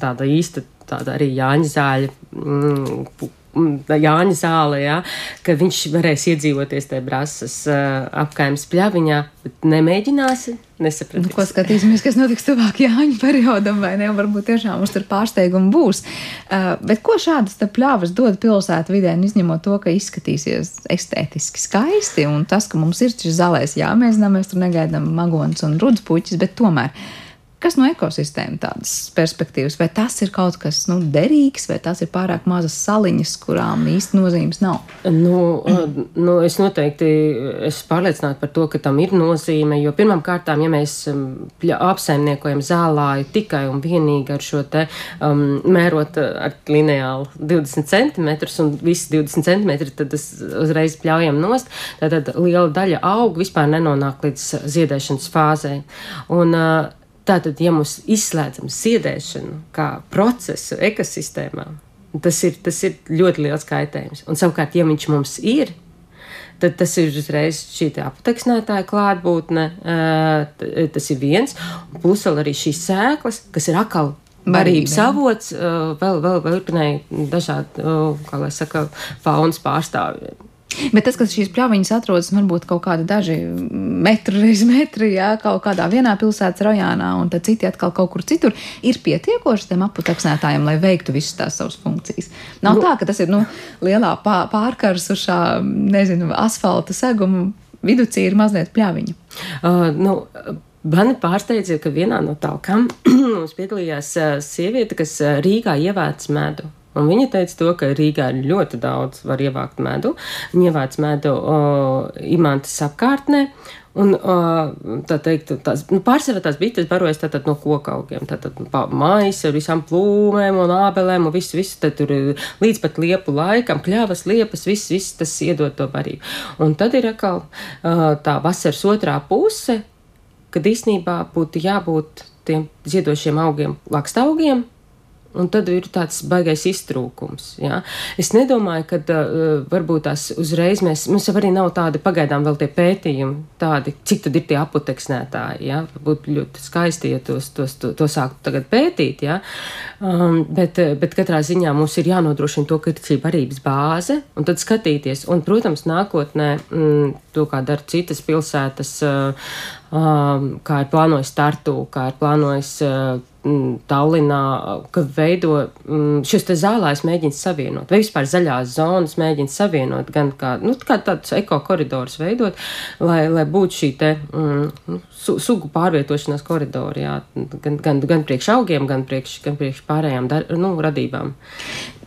tāda īsta, tāda arī Jāņa zāļa. Mm, Jāņa zāle, ja, ka viņš varēs iedzīvoties tajā brāzas uh, apkaimes pļaviņā, bet nemēģināsi, nesapratīs. Nu, ko skatīsimies, kas notiks tuvāk Jāņa periodam, vai ne? Varbūt tiešām mums tur pārsteigumi būs. Uh, bet ko šādas pļavas dod pilsētu vidē, izņemot to, ka izskatīsies estētiski skaisti, un tas, ka mums ir šis zālēs jāmēģina, mēs tur negaidām magons un rudas puķis, bet tomēr. Kas no ekosistēmas tādas perspektīvas, vai tas ir kaut kas nu, derīgs, vai tas ir pārāk mazas saliņas, kurām īsti nozīmes nav? Nu, nu, es noteikti esmu pārliecināta par to, ka tam ir nozīme. Jo pirmām kārtām, ja mēs um, apsaimniekojam zālāju tikai un vienīgi ar šo te um, mērot ar lineālu 20 centimetrus un visi 20 centimetri, tad tas uzreiz pļaujam nost, tad liela daļa augu vispār nenonāk līdz ziedēšanas fāzei. Un, uh, Tātad, ja mums izslēdzam ziedēšanu kā procesu ekosistēmā, tas ir, tas ir ļoti liels kaitējums. Un savukārt, ja viņš mums ir, tad tas ir uzreiz šī apteksnētāja klātbūtne, tas ir viens, plus vēl arī šīs sēklas, kas ir atkal barības avots, vēl, vēl virknei dažādu, kā lai saka, faunas pārstāvjiem. Bet tas, ka šīs pļaviņas atrodas varbūt kaut kādi daži metri reiz metri, jā, kaut kādā vienā pilsētas rajonā, un tad citi atkal kaut kur citur, ir pietiekoši tiem aputeksnētājiem, lai veiktu visas tās savas funkcijas. Nav nu, tā, ka tas ir nu, lielā pārkars uz šā, nezinu, asfalta seguma, viducī ir mazliet pļaviņa. Uh, nu, Mani pārsteidza, ka vienā no talkām mums piedalījās uh, sieviete, kas uh, Rīgā ievāc medu. Un viņa teica, to, ka Rīgā ir ļoti daudz var ievākt medu. Viņa ievāc medu o, imantas apkārtnē. Un, o, tā teikt, tās, nu, pārsvarā tās bites barojas tātad no koka augiem, tātad maisa ar visām plūmēm un ābelēm un visu, visu, tad tur līdz pat liepu laikam, kļavas, liepas, viss, viss tas iedod to barību. Un tad ir atkal tā vasaras otrā puse, kad īsnībā būtu jābūt tiem ziedošiem augiem lakstaugiem, Un tad ir tāds baisais iztrūkums. Ja? Es nedomāju, ka uh, varbūt tās uzreiz mēs, mums jau arī nav tādi pagaidām vēl tie pētījumi, tādi, cik tad ir tie apoteksnētāji. Ja? Būtu ļoti skaisti, ja tos, tos, to, to sāktu tagad pētīt. Ja? Um, bet, bet katrā ziņā mums ir jānodrošina to, šī barības bāze, un tad skatīties. Un, protams, nākotnē mm, to, kā dara citas pilsētas, uh, um, kā ir plānojis Tartu, kā ir plānojis. Uh, Mm, Tallinā, ka veido mm, šis te zālājs mēģina savienot, vai vispār zaļās zonas mēģina savienot, gan kā, nu, kā tāds ekokoridors veidot, lai, lai būtu šī te mm, nu, su, sugu pārvietošanās koridori, jā, gan, gan, gan priekš augiem, gan priekš, gan priekš pārējām dar, nu, radībām.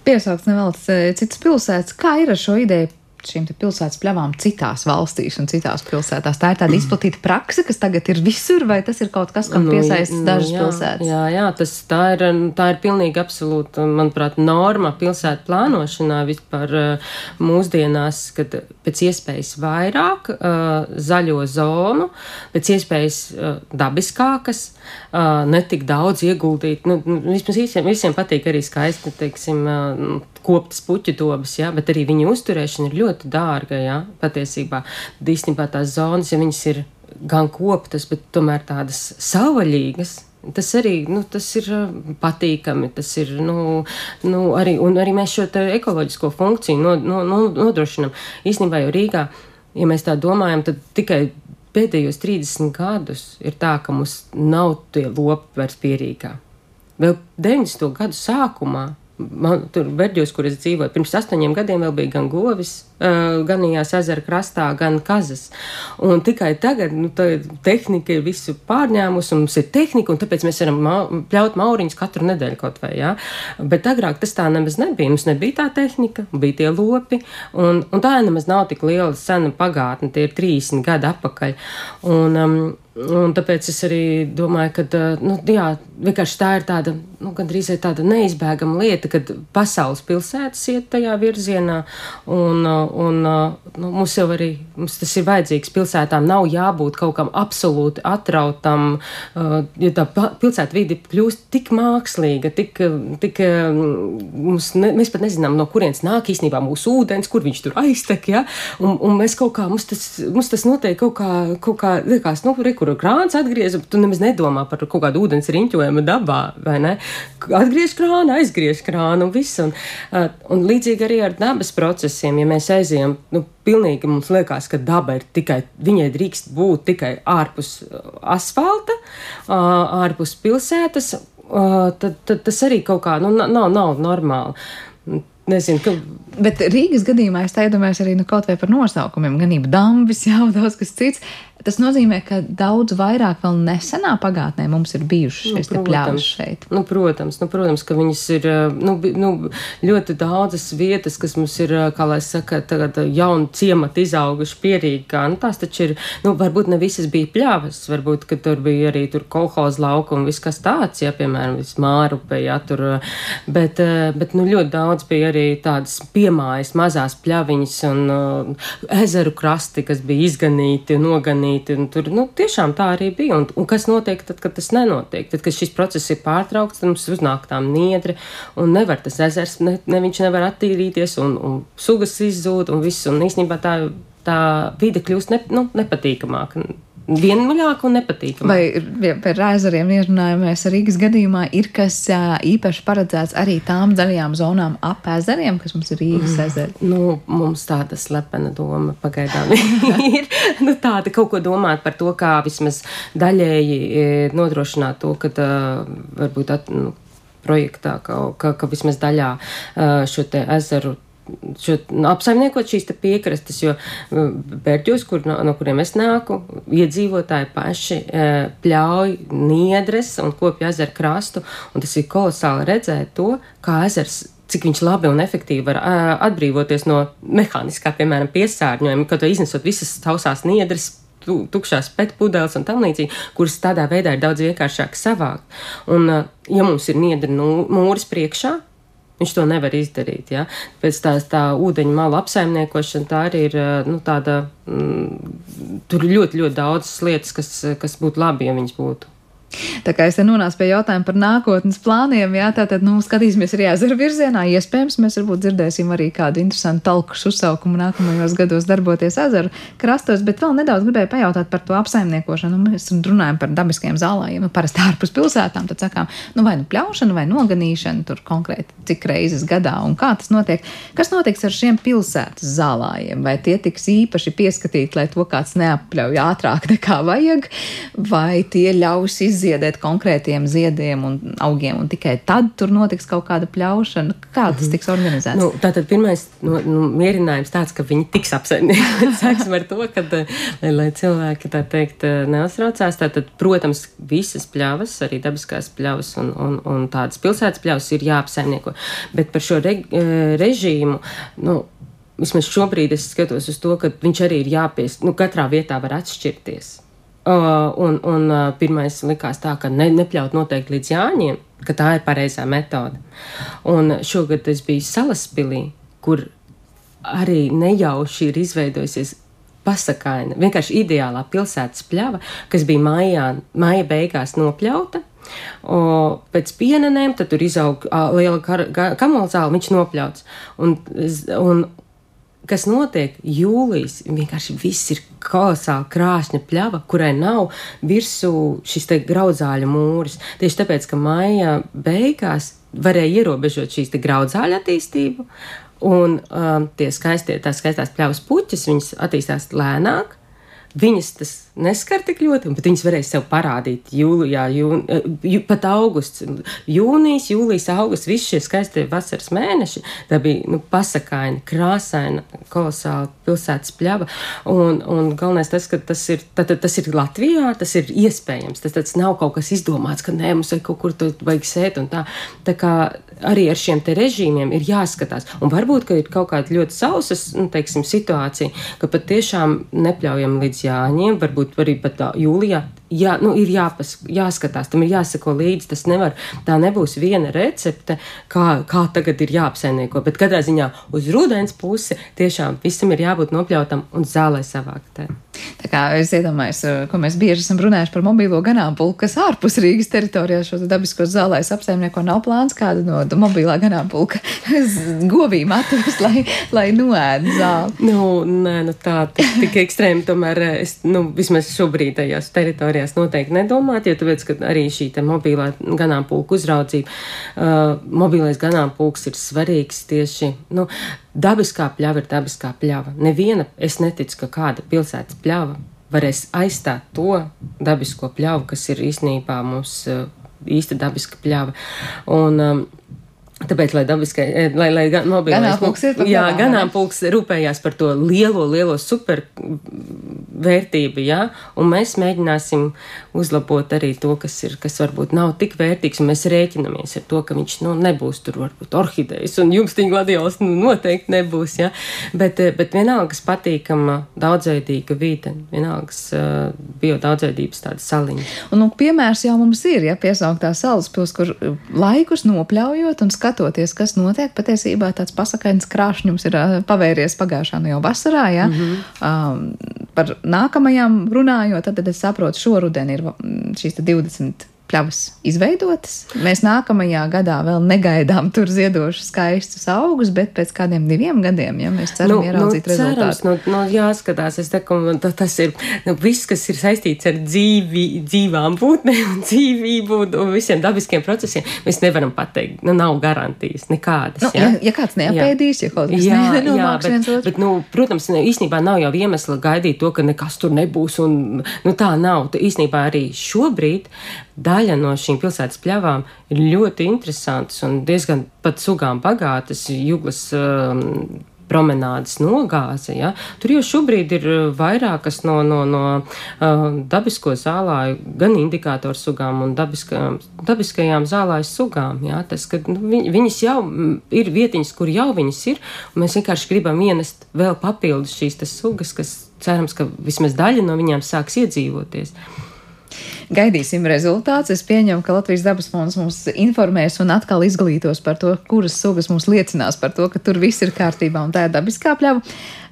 Piesaukts nevēlas citas pilsētas. Kā ir ar šo ideju šīm pilsētas pļavām citās valstīs un citās pilsētās? Tā ir tāda izplatīta praksa, kas tagad ir visur, vai tas ir kaut kas, kam nu, piesaista nu, dažas jā, pilsētas? Jā, jā tas, tā, ir, tā ir pilnīgi absolūta, manuprāt, norma pilsētu plānošanā vispār mūsdienās, kad pēc iespējas vairāk uh, zaļo zonu, pēc iespējas uh, dabiskākas, uh, netik daudz ieguldīt. Nu, nu, vismaz visiem, visiem patīk arī skaisti, teiksim, uh, koptas puķu dobas, ja, bet arī viņu uzturēšana ir ļoti dārga, ja, patiesībā. Īstenībā tās zonas, ja viņas ir gan koptas, bet tomēr tādas savvaļīgas, Tas arī nu, tas ir patīkami. Tas ir nu, nu, arī, arī mēs šo ekoloģisko funkciju no, no, no, nodrošinām. Īstenībā jau Rīgā, ja mēs tā domājam, tad tikai pēdējos 30 gadus ir tā, ka mums nav tie lopi vairs pierīgā. Vēl 90. gadu sākumā man tur Berģos, kur es dzīvoju, pirms astoņiem gadiem vēl bija gan govis, uh, ganījās ezera krastā, gan kazas. Un tikai tagad, nu, tehnika ir visu pārņēmusi, un mums ir tehnika, un tāpēc mēs varam ma pļaut mauriņus katru nedēļu kaut vai, jā. Bet agrāk tas tā nemaz nebija. Mums nebija tā tehnika, bija tie lopi, un, un tā nemaz nav tik liela sena pagātne, tie ir 30 gadi atpakaļ. Un, um, Un tāpēc es arī domāju, ka nu, jā, vienkārši tā ir tāda, nu, gandrīz tāda neizbēgama lieta, kad pasaules pilsētas iet tajā virzienā, un, un nu, mums jau arī mums tas ir vajadzīgs. Pilsētām nav jābūt kaut kam absolūti atrautam, jo tā pilsēta vidi kļūst tik mākslīga, tik, tik mums, ne, mēs pat nezinām, no kurienes nāk īstenībā mūsu ūdens, kur viņš tur aiztek, ja, un, un mēs kaut kā, mums tas, mums tas notiek kaut kā, kaut kā, liekas, nu, rekur, kur krāns atgriež, tu nemaz nedomā par kaut kādu ūdens riņķojumu dabā, vai ne? Atgriež krānu, aizgriež krānu un viss. Un, un līdzīgi arī ar dabas procesiem, ja mēs aizējam, nu, pilnīgi mums liekas, ka daba ir tikai, viņai drīkst būt tikai ārpus asfalta, ārpus pilsētas, tad, tad tas arī kaut kā, nu, nav, nav normāli. Nezinu, ka. Bet Rīgas gadījumā es iedomājos arī nu, kaut vai par nosaukumiem, ganība dambis, jau daudz kas cits. Tas nozīmē, ka daudz vairāk vēl nesenā pagātnē mums ir bijušas šīs nu, pļāvas šeit. Nu, protams, nu, protams, ka viņas ir nu, nu, ļoti daudzas vietas, kas mums ir, kā lai saka, tagad jauni ciemati izauguši pierīgā. Nu, tās taču ir, nu, varbūt ne visas bija pļāvas, varbūt, ka tur bija arī tur kolhoz lauka un viss kas tāds, ja, piemēram, Mārupe, ja, tur, bet, bet, nu, ļoti daudz bija arī tādas piemājas mazās pļaviņas un uh, ezeru krasti, kas bija izganīti noganīti mainīti. Tur nu, tiešām tā arī bija. Un, un kas notiek tad, kad tas nenotiek? Tad, kad šis process ir pārtraukts, tad mums uznāk tā niedre un nevar tas ezers, ne, ne viņš nevar attīrīties un, un sugas izzūd un viss. Un īstenībā tā, tā vide kļūst ne, nu, nepatīkamāka vienmuļāk un nepatīkami. Vai par ezeriem ierunājamies Rīgas gadījumā, ir kas īpaši paredzēts arī tām zaļajām zonām ap ezeriem, kas mums ir Rīgas mm. ezeri? Nu, mums tāda slepena doma pagaidām ir. nu, tāda kaut ko domāt par to, kā vismaz daļēji nodrošināt to, ka varbūt at, nu, projektā, ka, ka, ka vismaz daļā šo te ezeru šo, apsaimniekot šīs piekrastes, jo Bērģos, kur, no, no kuriem es nāku, iedzīvotāji paši e, pļauj niedres un kopja ezeru krastu, un tas ir kolosāli redzēt to, kā ezers cik viņš labi un efektīvi var uh, atbrīvoties no mehāniskā, piemēram, piesārņojuma, kad iznesot visas tausās niedres, tukšās pētpudeles un tam līdzīgi, kuras tādā veidā ir daudz vienkāršāk savākt. Un, ja mums ir niedra nu, mūris priekšā, Viņš to nevar izdarīt. Ja? Pēc tā, tā ūdeņa malu apsaimniekošana tā arī ir nu, tāda. Mm, tur ir ļoti, ļoti daudz lietas, kas, kas būtu labi, ja viņas būtu. Tā kā es te nonācu pie jautājuma par nākotnes plāniem, jā, tātad, nu, skatīsimies arī ezeru virzienā. Iespējams, mēs varbūt dzirdēsim arī kādu interesantu talkušu uzsaukumu nākamajos gados darboties ezeru krastos, bet vēl nedaudz gribēju pajautāt par to apsaimniekošanu. Nu, mēs runājam par dabiskiem zālājiem, nu, parasti ārpus pilsētām, tad sakām, nu, vai nu pļaušana vai noganīšana tur konkrēti cik reizes gadā un kā tas notiek. Kas notiks ar šiem pilsētas zālājiem? Vai tie tiks īpaši pieskatīti, lai to kāds neapļauj ātrāk nekā vajag, vai tie ļaus izdarīt? Izziedēt konkrētiem ziediem un augiem, un tikai tad tur notiks kaut kāda pļaušana. Kā tas mhm. tiks organizēts? Nu, tātad pirmais nu, nu, mierinājums tāds, ka viņi tiks apsaimniekoti. Sāksim ar to, ka, lai, lai cilvēki tā teikt neuztraucās. Tātad, protams, visas pļavas, arī dabiskās pļavas un, un, un tādas pilsētas pļavas ir jāapsaimnieko. Bet par šo re, režīmu, nu, vismaz šobrīd es skatos uz to, ka viņš arī ir jāpies, nu, katrā vietā var atšķirties. Uh, un, un uh, pirmais likās tā, ka ne, nepļaut noteikti līdz jāņiem, ka tā ir pareizā metode. Un šogad es biju Salaspilī, kur arī nejauši ir izveidojusies pasakaina, vienkārši ideālā pilsētas pļava, kas bija mājā, māja beigās nopļauta. O, pēc pienenēm tur izauga liela kamola zāle, viņš nopļauts. Un, un, kas notiek jūlijas, vienkārši viss ir kolosāli krāšņa pļava, kurai nav virsū šis te graudzāļu mūris. Tieši tāpēc, ka maija beigās varēja ierobežot šīs graudzāļu attīstību, Un um, tie skaistie, tās skaistās pļavas puķis, viņas attīstās lēnāk. Viņas tas neskar tik ļoti, bet viņas varēja sev parādīt jūlijā, jūn, eh, jū, pat augusts, jūnijas, jūlijas, augusts, visi šie skaistie vasaras mēneši. Tā bija nu, pasakaina, krāsaina, kolosāla pilsētas pļava. Un, un galvenais tas, ka tas ir, tad, tas ir Latvijā, tas ir iespējams. Tas, tas nav kaut kas izdomāts, ka nē, mums vajag kaut kur to vajag sēt un tā. Tā kā arī ar šiem režīmiem ir jāskatās. Un varbūt, ka ir kaut kāda ļoti sausas, nu, teiksim, situācija, ka pat tiešām nepļaujam līdz jāņiem, varbūt arī pat tā jūlijā jā, nu, ir jāpas, jāskatās, tam ir jāsako līdzi. Tas nevar, tā nebūs viena recepte, kā, kā tagad ir jāapsaimnieko. Bet katrā ziņā uz rudens pusi tiešām visam ir jābūt nopļautam un zālē savāktē. Tā kā es iedomājos, ko mēs bieži esam runājuši par mobīlo ganāmpulku, kas ārpus Rīgas teritorijā šo dabisko zālēs apsaimnieko nav plāns kādu no mobilā ganāmpulka govīm atvest, lai, lai noēd zāli. Nu, nē, nu tā, tik ekstrēmi tomēr es, nu, vismaz šobrīd tajās teritorijās mājās noteikti nedomāt, jo tāpēc, ka arī šī mobilā ganāmpulka uzraudzība, uh, mobilais ganāmpulks ir svarīgs tieši, nu, dabiskā pļava ir dabiskā pļava. Neviena, es neticu, ka kāda pilsētas pļava varēs aizstāt to dabisko pļavu, kas ir īstenībā mums uh, īsta dabiska pļava. Un, um, Tāpēc, lai dabiskai, eh, lai, lai gan mobilais, ganāmpulks ir jā, ganāmpulks rūpējās par to lielo, lielo super vērtību, jā, un mēs mēģināsim uzlabot arī to, kas ir, kas varbūt nav tik vērtīgs, un mēs rēķinamies ar to, ka viņš, nu, nebūs tur varbūt orhidejas, un jumstiņa gladiols, nu, noteikti nebūs, jā, bet, eh, bet vienalgas patīkama daudzveidīga vide, vienalgas uh, bio daudzveidības tāda saliņa. Un, nu, piemērs jau mums ir, ja piesauktā salas pils, kur eh, laikus nopļaujot un skatoties, kas notiek, patiesībā tāds pasakains krāšņums ir pavēries pagājušā nu jau vasarā, ja, mm -hmm. um, par nākamajām runājot, tad, tad es saprotu, šoruden ir šīs 20 pļavas izveidotas. Mēs nākamajā gadā vēl negaidām tur ziedošus skaistus augus, bet pēc kādiem diviem gadiem, ja mēs ceram nu, ieraudzīt nu, rezultātu. Nu, nu, jāskatās, es teiktu, ka tas ir nu, viss, kas ir saistīts ar dzīvi, dzīvām būtnēm dzīvību un visiem dabiskiem procesiem. Mēs nevaram pateikt, nu, nav garantijas nekādas. Nu, ja? Ja, ja kāds neapēdīs, jā. ja kaut kas jā, bet, bet, nu, protams, īstenībā nav jau iemesla gaidīt to, ka nekas tur nebūs un nu, tā nav. Īstenībā arī šobrīd daļa no šīm pilsētas pļavām ir ļoti interesantas un diezgan pat sugām bagātas. Juglas um, promenādes nogāze. Ja? Tur jau šobrīd ir uh, vairākas no, no, no uh, dabisko zālāju, gan indikātoru sugām un dabiskajām, dabiskajām zālāju sugām. Ja? Tas, ka, nu, viņ, viņas jau mm, ir vietiņas, kur jau viņas ir, un mēs vienkārši gribam ienest vēl papildus šīs sugas, kas cerams, ka vismaz daļa no viņām sāks iedzīvoties. Gaidīsim rezultātus. Es pieņemu, ka Latvijas dabas fonds mums informēs un atkal izglītos par to, kuras sugas mums liecinās par to, ka tur viss ir kārtībā un tā ir dabiskā pļava.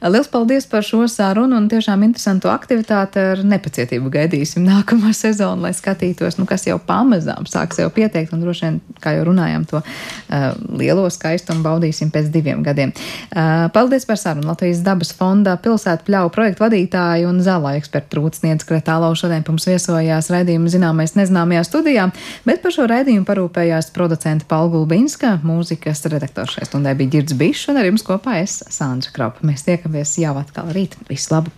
Liels paldies par šo sarunu un tiešām interesantu aktivitāti. Ar nepacietību gaidīsim nākamo sezonu, lai skatītos, nu, kas jau pamazām sāks jau pieteikt. Un droši vien, kā jau runājām, to uh, lielo skaistumu baudīsim pēc diviem gadiem. Uh, paldies par sarunu Latvijas dabas fonda pilsētu pļauju projektu vadītāju un zālā ekspertu Rūtsniedz Kretālau šodien mums viesojās raidījuma zināmais nezināmajā studijā, bet par šo raidījumu parūpējās producenta Paula Gulbinska, mūzikas redaktors šai stundai bija Girds Bišs un ar jums kopā es Sandra Krapa. Mēs tiekamies jau atkal rīt. Visu labu!